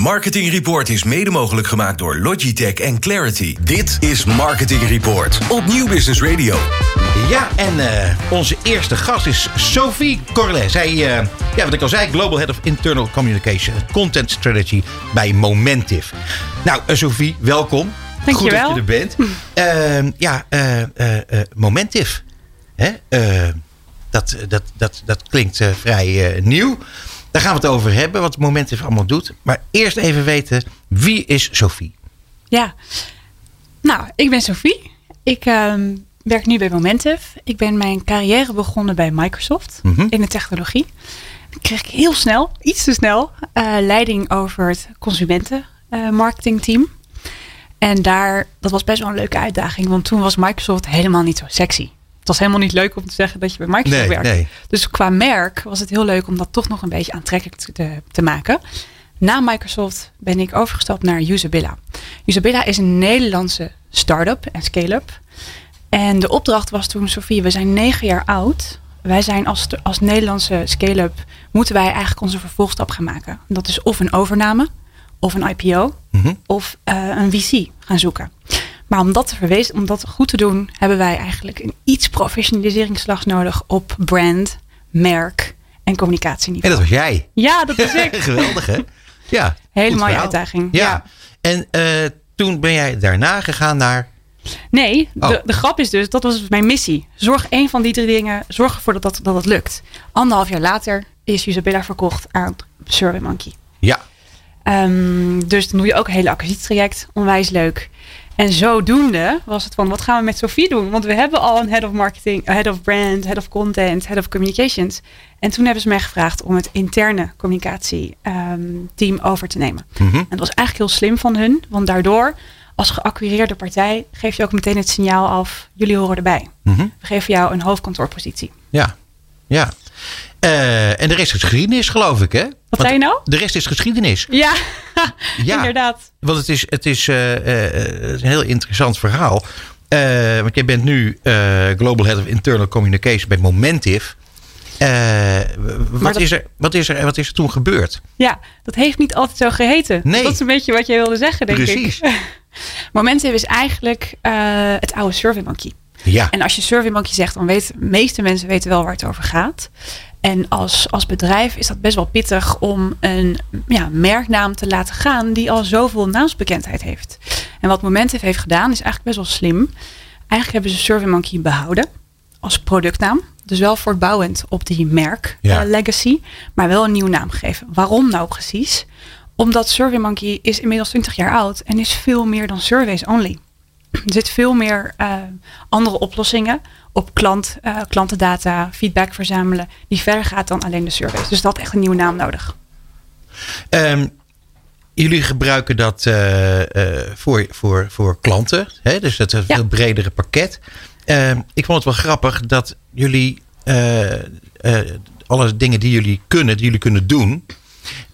Marketing Report is mede mogelijk gemaakt door Logitech en Clarity. Dit is Marketing Report op Nieuw Business Radio. Ja, en eh, onze eerste gast is Sophie Corlet. Zij, uh, ja, wat ik al zei, Global Head of Internal Communication en Content Strategy bij Momentive. Nou, uh, Sophie, welkom. Dankjewel. Goed dat je er bent. Ehm, ja, Momentive. Hè? dat, dat, dat, dat klinkt vrij nieuw. Daar gaan we het over hebben, wat Momentive allemaal doet. Maar eerst even weten, wie is Sophie? Ja, nou, ik ben Sophie. Ik ehm, werk nu bij Momentive. Ik ben mijn carrière begonnen bij Microsoft Mhm. in de technologie. Dan kreeg ik heel snel, iets te snel, eh, leiding over het consumentenmarketingteam. en daar, dat was best wel een leuke uitdaging, want toen was Microsoft helemaal niet zo sexy. Was helemaal niet leuk om te zeggen dat je bij Microsoft Nee, werkt. nee. Dus qua merk was het heel leuk om dat toch nog een beetje aantrekkelijk te, te maken. Na Microsoft ben ik overgestapt naar Usabilla. Usabilla is een Nederlandse start-up en scale-up. En de opdracht was toen, Sofie, we zijn negen jaar oud. Wij zijn als, als Nederlandse scale-up, moeten wij eigenlijk onze vervolgstap gaan maken. Dat is of een overname, of een IPO, Mhm. of eh, een VC gaan zoeken. Maar om dat, te verwezen, om dat goed te doen, hebben wij eigenlijk een iets professionaliseringsslag nodig op brand, merk en En communicatieniveau. dat was jij. Ja, dat is ik. Geweldig, hè? Ja. Hele mooie verhaal. uitdaging. Ja. Ja. En eh, toen ben jij daarna gegaan naar... Nee, Oh. de, de grap is dus, dat was mijn missie. Zorg één van die drie dingen, zorg ervoor dat dat, dat het lukt. Anderhalf jaar later is Usabilla verkocht aan SurveyMonkey. Ja. Ehm, dus dan doe je ook een hele acquisitietraject. Onwijs leuk. En zodoende was het van, wat gaan we met Sophie doen? Want we hebben al een head of marketing, head of brand, head of content, head of communications. En toen hebben ze mij gevraagd om het interne communicatieteam over te nemen. Mhm. En dat was eigenlijk heel slim van hun. Want daardoor, als geacquireerde partij, geef je ook meteen het signaal af, jullie horen erbij. Mhm. We geven jou een hoofdkantoorpositie. Ja. Ja. Eh, en de rest is geschiedenis, geloof ik, hè? Want zei je nou? De rest is geschiedenis. Ja, Ja. inderdaad. Want het is, het is, eh, eh, een heel interessant verhaal. Want jij bent nu Global Head of Internal Communication bij Momentive. Eh, wat, dat- is er, wat, is er, wat is er toen gebeurd? Ja, dat heeft niet altijd zo geheten. Nee. Dat is een beetje wat jij wilde zeggen, denk Precies. ik. Momentive is eigenlijk het oude SurveyMonkey. Ja. En als je SurveyMonkey zegt, dan weten de meeste mensen weten wel waar het over gaat. En als, als bedrijf is dat best wel pittig om een ja, merknaam te laten gaan die al zoveel naamsbekendheid heeft. En wat Momentive heeft gedaan is eigenlijk best wel slim. Eigenlijk hebben ze SurveyMonkey behouden als productnaam. Dus wel voortbouwend op die merk Ja. eh, legacy, maar wel een nieuwe naam gegeven. Waarom nou precies? Omdat SurveyMonkey is inmiddels 20 jaar oud en is veel meer dan surveys only. Er zit veel meer eh, andere oplossingen op klant, eh, klantendata, feedback verzamelen, die verder gaat dan alleen de surveys. Dus dat had echt een nieuwe naam nodig. Ehm, jullie gebruiken dat eh, voor, voor, voor klanten. Hè? Dus dat is een Ja. veel bredere pakket. Ehm, ik vond het wel grappig dat jullie alle dingen die jullie kunnen, die jullie kunnen doen,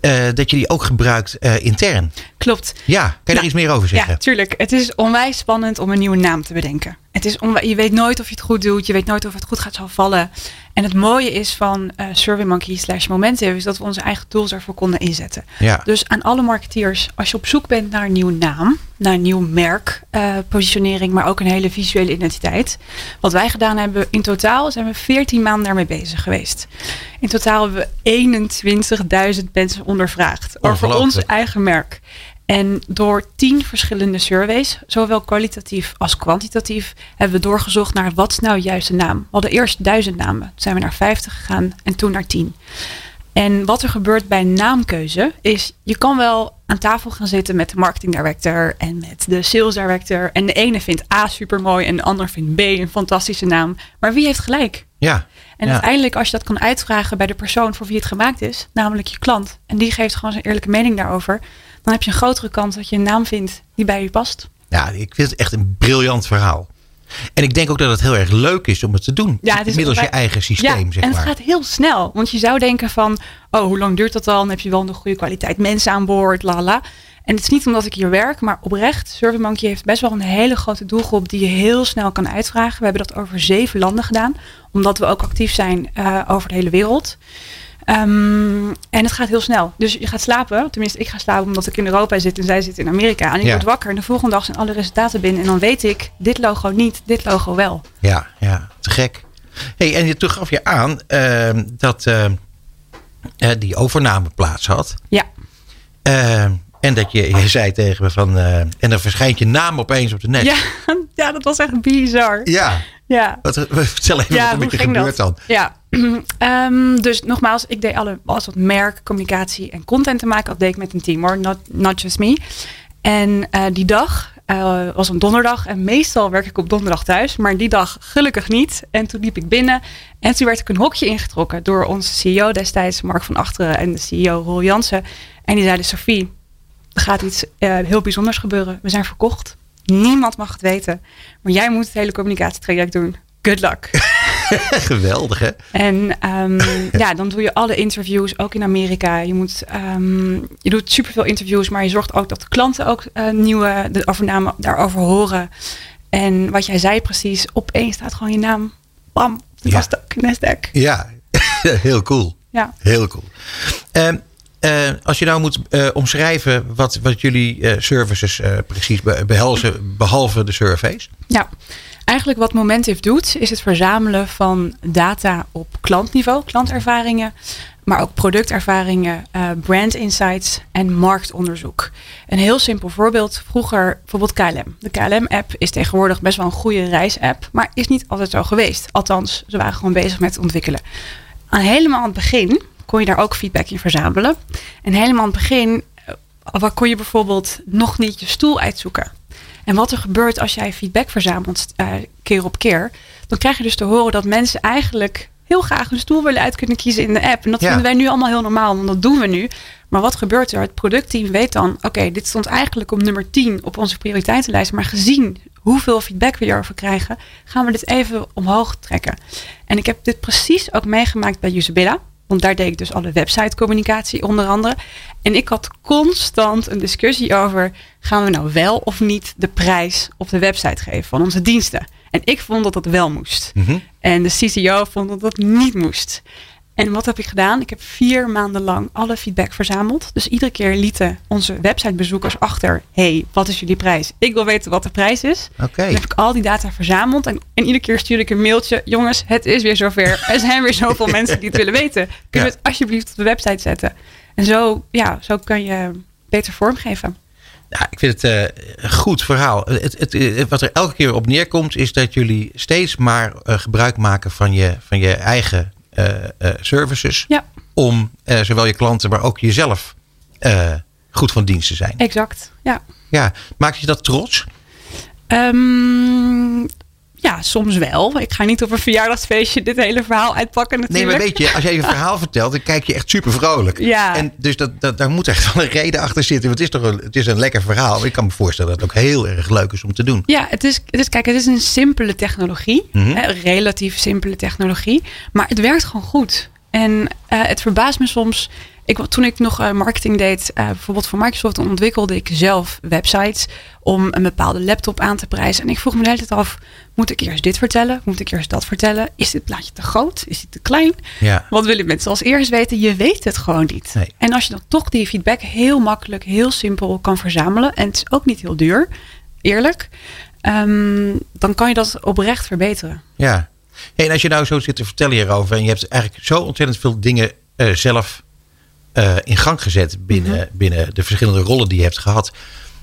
eh, dat je die ook gebruikt eh, intern. Klopt. Ja, kan je daar Nou, iets meer over zeggen? Ja, tuurlijk. Het is onwijs spannend om een nieuwe naam te bedenken. Is je weet nooit of je het goed doet. Je weet nooit of het goed gaat zal vallen. En het mooie is van eh SurveyMonkey slash Momentive... is dat we onze eigen tools ervoor konden inzetten. Ja. Dus aan alle marketeers, als je op zoek bent naar een nieuwe naam... naar een nieuw merk, eh, positionering... maar ook een hele visuele identiteit. Wat wij gedaan hebben, in totaal zijn we 14 maanden daarmee bezig geweest. In totaal hebben we 21.000 mensen ondervraagd... over ons eigen merk. En door tien verschillende surveys, zowel kwalitatief als kwantitatief, hebben we doorgezocht naar wat is nou juist de naam. We hadden eerst duizend namen, toen zijn we naar 50 gegaan en toen naar 10. En wat er gebeurt bij naamkeuze is, je kan wel aan tafel gaan zitten met de marketing director en met de sales director. En de ene vindt A super mooi en de ander vindt B een fantastische naam. Maar wie heeft gelijk? Ja. En Ja. uiteindelijk, als je dat kan uitvragen bij de persoon voor wie het gemaakt is, namelijk je klant, en die geeft gewoon zijn eerlijke mening daarover, dan heb je een grotere kans dat je een naam vindt die bij je past. ja, ik vind het echt een briljant verhaal. En ik denk ook dat het heel erg leuk is om het te doen. Ja, het is Middels je eigen systeem, ja, zeg en het maar. gaat heel snel. Want je zou denken van, oh, hoe lang duurt dat dan? Heb je wel een goede kwaliteit mensen aan boord, la la. En het is niet omdat ik hier werk, maar oprecht. SurveyMonkey heeft best wel een hele grote doelgroep die je heel snel kan uitvragen. We hebben dat over zeven landen gedaan, omdat we ook actief zijn eh, over de hele wereld. Ehm, en het gaat heel snel. Dus je gaat slapen. Tenminste, ik ga slapen omdat ik in Europa zit en zij zit in Amerika. En ik Ja. word wakker en de volgende dag zijn alle resultaten binnen. En dan weet ik, dit logo niet, dit logo wel. Ja, ja, te gek. Hey, en je toen gaf je aan ehm, dat ehm, eh, die overname plaats had. Ja, en dat je, je zei tegen me van. eh, en dan verschijnt je naam opeens op de net. ja, ja dat was echt bizar. Ja. Ja, Wat, vertel even wat er met je gebeurt dat? dan. Ja, Ehm, dus nogmaals, ik deed alle, alles wat merk, communicatie en content te maken. Dat deed ik met een team hoor, not, not just me. En eh, die dag eh, was een donderdag en meestal werk ik op donderdag thuis. Maar die dag gelukkig niet. En toen liep ik binnen en toen werd ik een hokje ingetrokken door onze CEO destijds, Mark van Achteren en de CEO Roel Jansen. En die zeiden, Sophie, er gaat iets eh, heel bijzonders gebeuren. We zijn verkocht. Niemand mag het weten. Maar jij moet het hele communicatietraject doen. Good luck. Geweldig, hè? En ehm, ja, dan doe je alle interviews, ook in Amerika. Je, moet, ehm, je doet superveel interviews, maar je zorgt ook dat de klanten ook eh, nieuwe de overname daarover horen. En wat jij zei precies, opeens staat gewoon je naam. Bam, Ja. Nasdaq. Nasdaq. Ja, heel cool. Ja. Heel cool. Eh, als je nou moet eh, omschrijven wat, wat jullie services precies be- behelzen, behalve de surveys. ja, eigenlijk wat Momentive doet, is het verzamelen van data op klantniveau, klantervaringen, maar ook productervaringen, eh, brand insights en marktonderzoek. Een heel simpel voorbeeld, vroeger bijvoorbeeld KLM. De KLM-app is tegenwoordig best wel een goede reisapp, maar is niet altijd zo geweest. Althans, ze waren gewoon bezig met ontwikkelen. Aan helemaal aan het begin kon je daar ook feedback in verzamelen. En helemaal aan het begin eh, waar kon je bijvoorbeeld nog niet je stoel uitzoeken. En wat er gebeurt als jij feedback verzamelt eh, keer op keer, dan krijg je dus te horen dat mensen eigenlijk heel graag een stoel willen uit kunnen kiezen in de app. En dat Ja. vinden wij nu allemaal heel normaal, want dat doen we nu. Maar wat gebeurt er? Het productteam weet dan, oké, dit stond eigenlijk op nummer 10 op onze prioriteitenlijst. Maar gezien hoeveel feedback we hierover krijgen, gaan we dit even omhoog trekken. En ik heb dit precies ook meegemaakt bij Usabilla. Want daar deed ik dus alle websitecommunicatie onder andere. En ik had constant een discussie over... gaan we nou wel of niet de prijs op de website geven van onze diensten? En ik vond dat dat wel moest. Mhm. En de CCO vond dat dat niet moest. En wat heb ik gedaan? Ik heb vier maanden lang alle feedback verzameld. Dus iedere keer lieten onze websitebezoekers achter... hey, wat is jullie prijs? Ik wil weten wat de prijs is. Oké. Dan heb ik al die data verzameld. En, en iedere keer stuurde ik een mailtje. Jongens, het is weer zover. Er zijn weer zoveel mensen die het willen weten. Kun je Ja. het alsjeblieft op de website zetten? En zo, ja, zo kan je beter vormgeven. Ja, ik vind het eh, een goed verhaal. Het, het, het- wat er elke keer op neerkomt, is dat jullie steeds maar eh, gebruik maken van je, van je eigen services. Ja, Om eh, zowel je klanten, maar ook jezelf eh, goed van dienst te zijn. exact. Ja. Ja, maakt je dat trots? Ehm, ja, soms wel. Ik ga niet op een verjaardagsfeestje dit hele verhaal uitpakken Nee, natuurlijk. maar weet je, als jij je verhaal vertelt, dan kijk je echt super vrolijk. Ja. En dus dat, dat, daar moet echt wel een reden achter zitten. Want het is toch een, het is een lekker verhaal. Ik kan me voorstellen dat het ook heel erg leuk is om te doen. Ja, het is, het is, kijk, het is een simpele technologie. Mhm. hè, relatief simpele technologie. Maar het werkt gewoon goed. En eh, het verbaast me soms. Ik, toen ik nog eh, marketing deed, eh, bijvoorbeeld voor Microsoft, ontwikkelde ik zelf websites om een bepaalde laptop aan te prijzen. En ik vroeg me de hele tijd af, moet ik eerst dit vertellen? Moet ik eerst dat vertellen? Is dit plaatje te groot? Is dit te klein? Ja. Wat willen mensen als eerst weten? Je weet het gewoon niet. Nee. En als je dan toch die feedback heel makkelijk, heel simpel kan verzamelen. En het is ook niet heel duur, eerlijk. ehm, dan kan je dat oprecht verbeteren. Ja. Hey, en als je nou zo zit te vertellen hierover en je hebt eigenlijk zo ontzettend veel dingen eh, zelf eh, in gang gezet binnen, Mhm. binnen de verschillende rollen die je hebt gehad.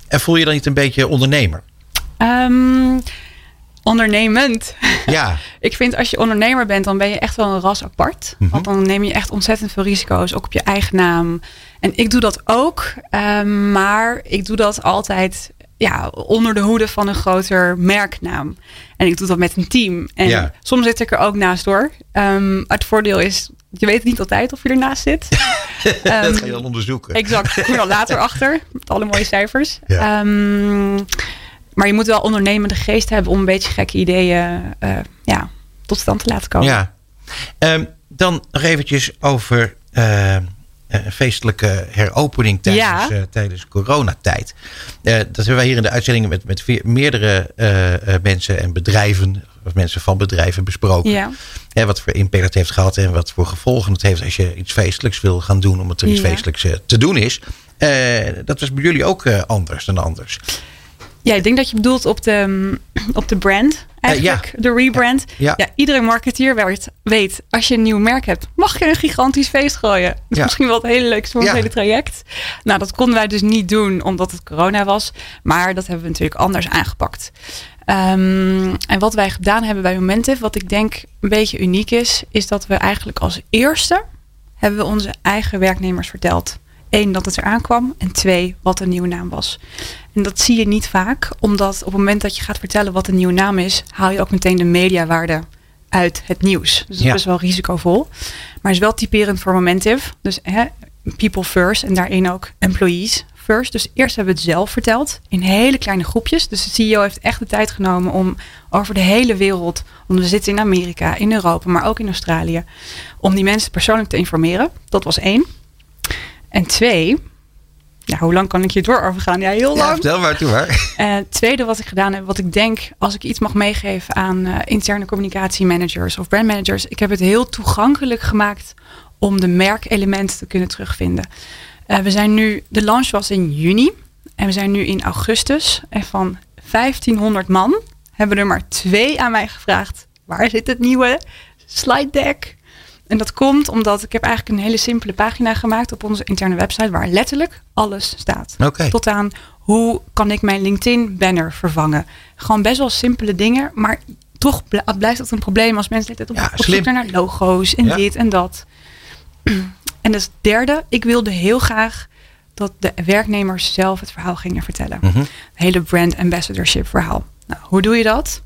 En voel je dan niet een beetje ondernemer? Ehm, ondernemend. Ja, Ik vind als je ondernemer bent, dan ben je echt wel een ras apart. Mhm. Want dan neem je echt ontzettend veel risico's, ook op je eigen naam. En ik doe dat ook, ehm, maar ik doe dat altijd ja, onder de hoede van een groter merknaam. En ik doe dat met een team. En Ja. soms zit ik er ook naast door. Ehm, het voordeel is, je weet niet altijd of je ernaast zit. dat Ehm, ga je dan onderzoeken. Exact, ik kom er later achter. Met alle mooie cijfers. Ja. Ehm, maar je moet wel ondernemende geest hebben om een beetje gekke ideeën eh, ja, tot stand te laten komen. Ja. Ehm, dan nog eventjes over eh, feestelijke heropening tijdens, Ja. eh, tijdens coronatijd. Eh, dat hebben wij hier in de uitzendingen met, met veer- meerdere eh, eh, mensen en bedrijven of mensen van bedrijven besproken. Ja. Wat voor impact het heeft gehad en wat voor gevolgen het heeft als je iets feestelijks wil gaan doen, omdat er iets Ja. feestelijks eh, te doen is. Eh, dat was bij jullie ook eh, anders dan anders. Ja, ik denk dat je bedoelt op de, mm, op de brand eigenlijk. De rebrand. Ja. Ja. iedere marketeer weet, weet, als je een nieuw merk hebt, mag je een gigantisch feest gooien. Dat is Ja. misschien wel het hele leukste van het hele traject. Nou, dat konden wij dus niet doen omdat het corona was. Maar dat hebben we natuurlijk anders aangepakt. Ehm, en wat wij gedaan hebben bij Momentive, wat ik denk een beetje uniek is, is dat we eigenlijk als eerste hebben we onze eigen werknemers verteld. Eén, dat het eraan kwam. En twee, wat een nieuwe naam was. En dat zie je niet vaak, omdat op het moment dat je gaat vertellen wat een nieuwe naam is, haal je ook meteen de mediawaarde uit het nieuws. Dus dat Ja. is wel risicovol. Maar is wel typerend voor Momentive. Dus hè, people first en daarin ook employees first. Dus eerst hebben we het zelf verteld in hele kleine groepjes. Dus de CEO heeft echt de tijd genomen om over de hele wereld, want we zitten in Amerika, in Europa, maar ook in Australië, om die mensen persoonlijk te informeren. Dat was één. En twee, ja, hoe lang kan ik hier door overgaan? Ja, heel Ja, lang. vertel maar toe maar. Eh, Het tweede wat ik gedaan heb, wat ik denk, als ik iets mag meegeven aan eh, interne communicatiemanagers of brandmanagers, ik heb het heel toegankelijk gemaakt om de merkelementen te kunnen terugvinden. Eh, we zijn nu, de launch was in juni en we zijn nu in augustus. En van 1500 man hebben er maar twee aan mij gevraagd: waar zit het nieuwe slide deck? En dat komt omdat ik heb eigenlijk een hele simpele pagina gemaakt op onze interne website waar letterlijk alles staat. Tot aan hoe kan ik mijn LinkedIn banner vervangen. Gewoon best wel simpele dingen, maar toch bl- blijft dat een probleem als mensen tijd op, Ja, op slim. zoek zijn naar logo's en Ja. dit en dat. En dus derde, ik wilde heel graag dat de werknemers zelf het verhaal gingen vertellen. Mhm. Het hele brand ambassadorship verhaal. Nou, hoe doe je dat?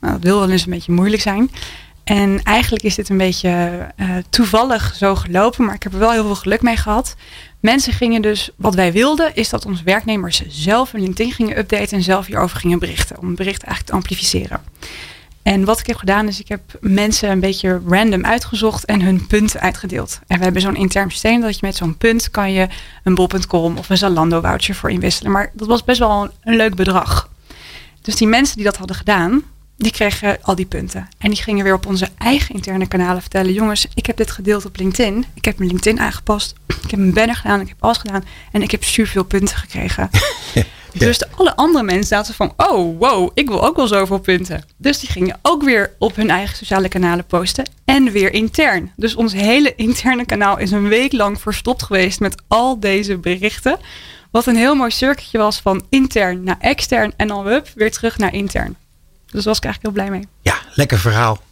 Nou, dat wil wel eens een beetje moeilijk zijn. En eigenlijk is dit een beetje eh, toevallig zo gelopen, maar ik heb er wel heel veel geluk mee gehad. Mensen gingen dus, wat wij wilden, is dat onze werknemers zelf hun LinkedIn gingen updaten en zelf hierover gingen berichten. Om het bericht eigenlijk te amplificeren. En wat ik heb gedaan is, ik heb mensen een beetje random uitgezocht en hun punten uitgedeeld. En we hebben zo'n intern systeem dat je met zo'n punt kan je een bol.com of een Zalando voucher voor inwisselen. Maar dat was best wel een, een leuk bedrag. Dus die mensen die dat hadden gedaan, die kregen al die punten. En die gingen weer op onze eigen interne kanalen vertellen: jongens, ik heb dit gedeeld op LinkedIn. Ik heb mijn LinkedIn aangepast. Ik heb een banner gedaan. Ik heb alles gedaan. En ik heb superveel punten gekregen. Dus de alle andere mensen zaten van: oh, wow, ik wil ook wel zoveel punten. Dus die gingen ook weer op hun eigen sociale kanalen posten. En weer intern. Dus ons hele interne kanaal is een week lang verstopt geweest met al deze berichten. Wat een heel mooi circuitje was van intern naar extern. En dan weer terug naar intern. Dus daar was ik eigenlijk heel blij mee. Ja, lekker verhaal.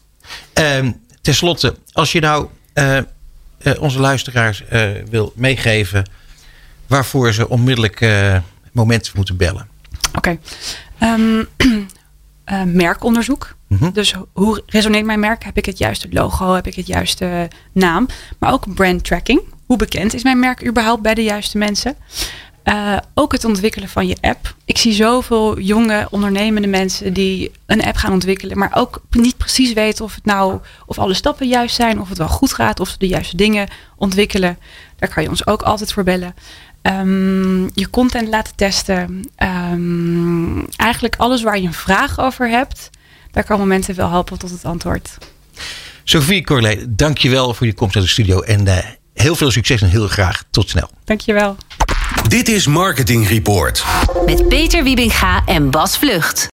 Ehm Ten slotte, als je nou eh, eh, onze luisteraars eh, wil meegeven waarvoor ze onmiddellijk momenten moeten bellen. Oké. Ehm, eh, merkonderzoek. Mhm. Dus hoe resoneert mijn merk? Heb ik het juiste logo? Heb ik het juiste naam? Maar ook brand tracking. Hoe bekend is mijn merk überhaupt bij de juiste mensen? Eh, ook het ontwikkelen van je app. Ik zie zoveel jonge ondernemende mensen die een app gaan ontwikkelen, maar ook niet precies weten of het nou of alle stappen juist zijn, of het wel goed gaat, of ze de juiste dingen ontwikkelen. Daar kan je ons ook altijd voor bellen. Ehm, je content laten testen. Ehm, eigenlijk alles waar je een vraag over hebt, daar kan momenten wel helpen tot het antwoord. Sophie Corley, dankjewel voor je komst naar de studio. En eh, heel veel succes en heel graag tot snel. Dankjewel. Dit is Marketing Report. Met Peter Wiebinga en Bas Vlucht.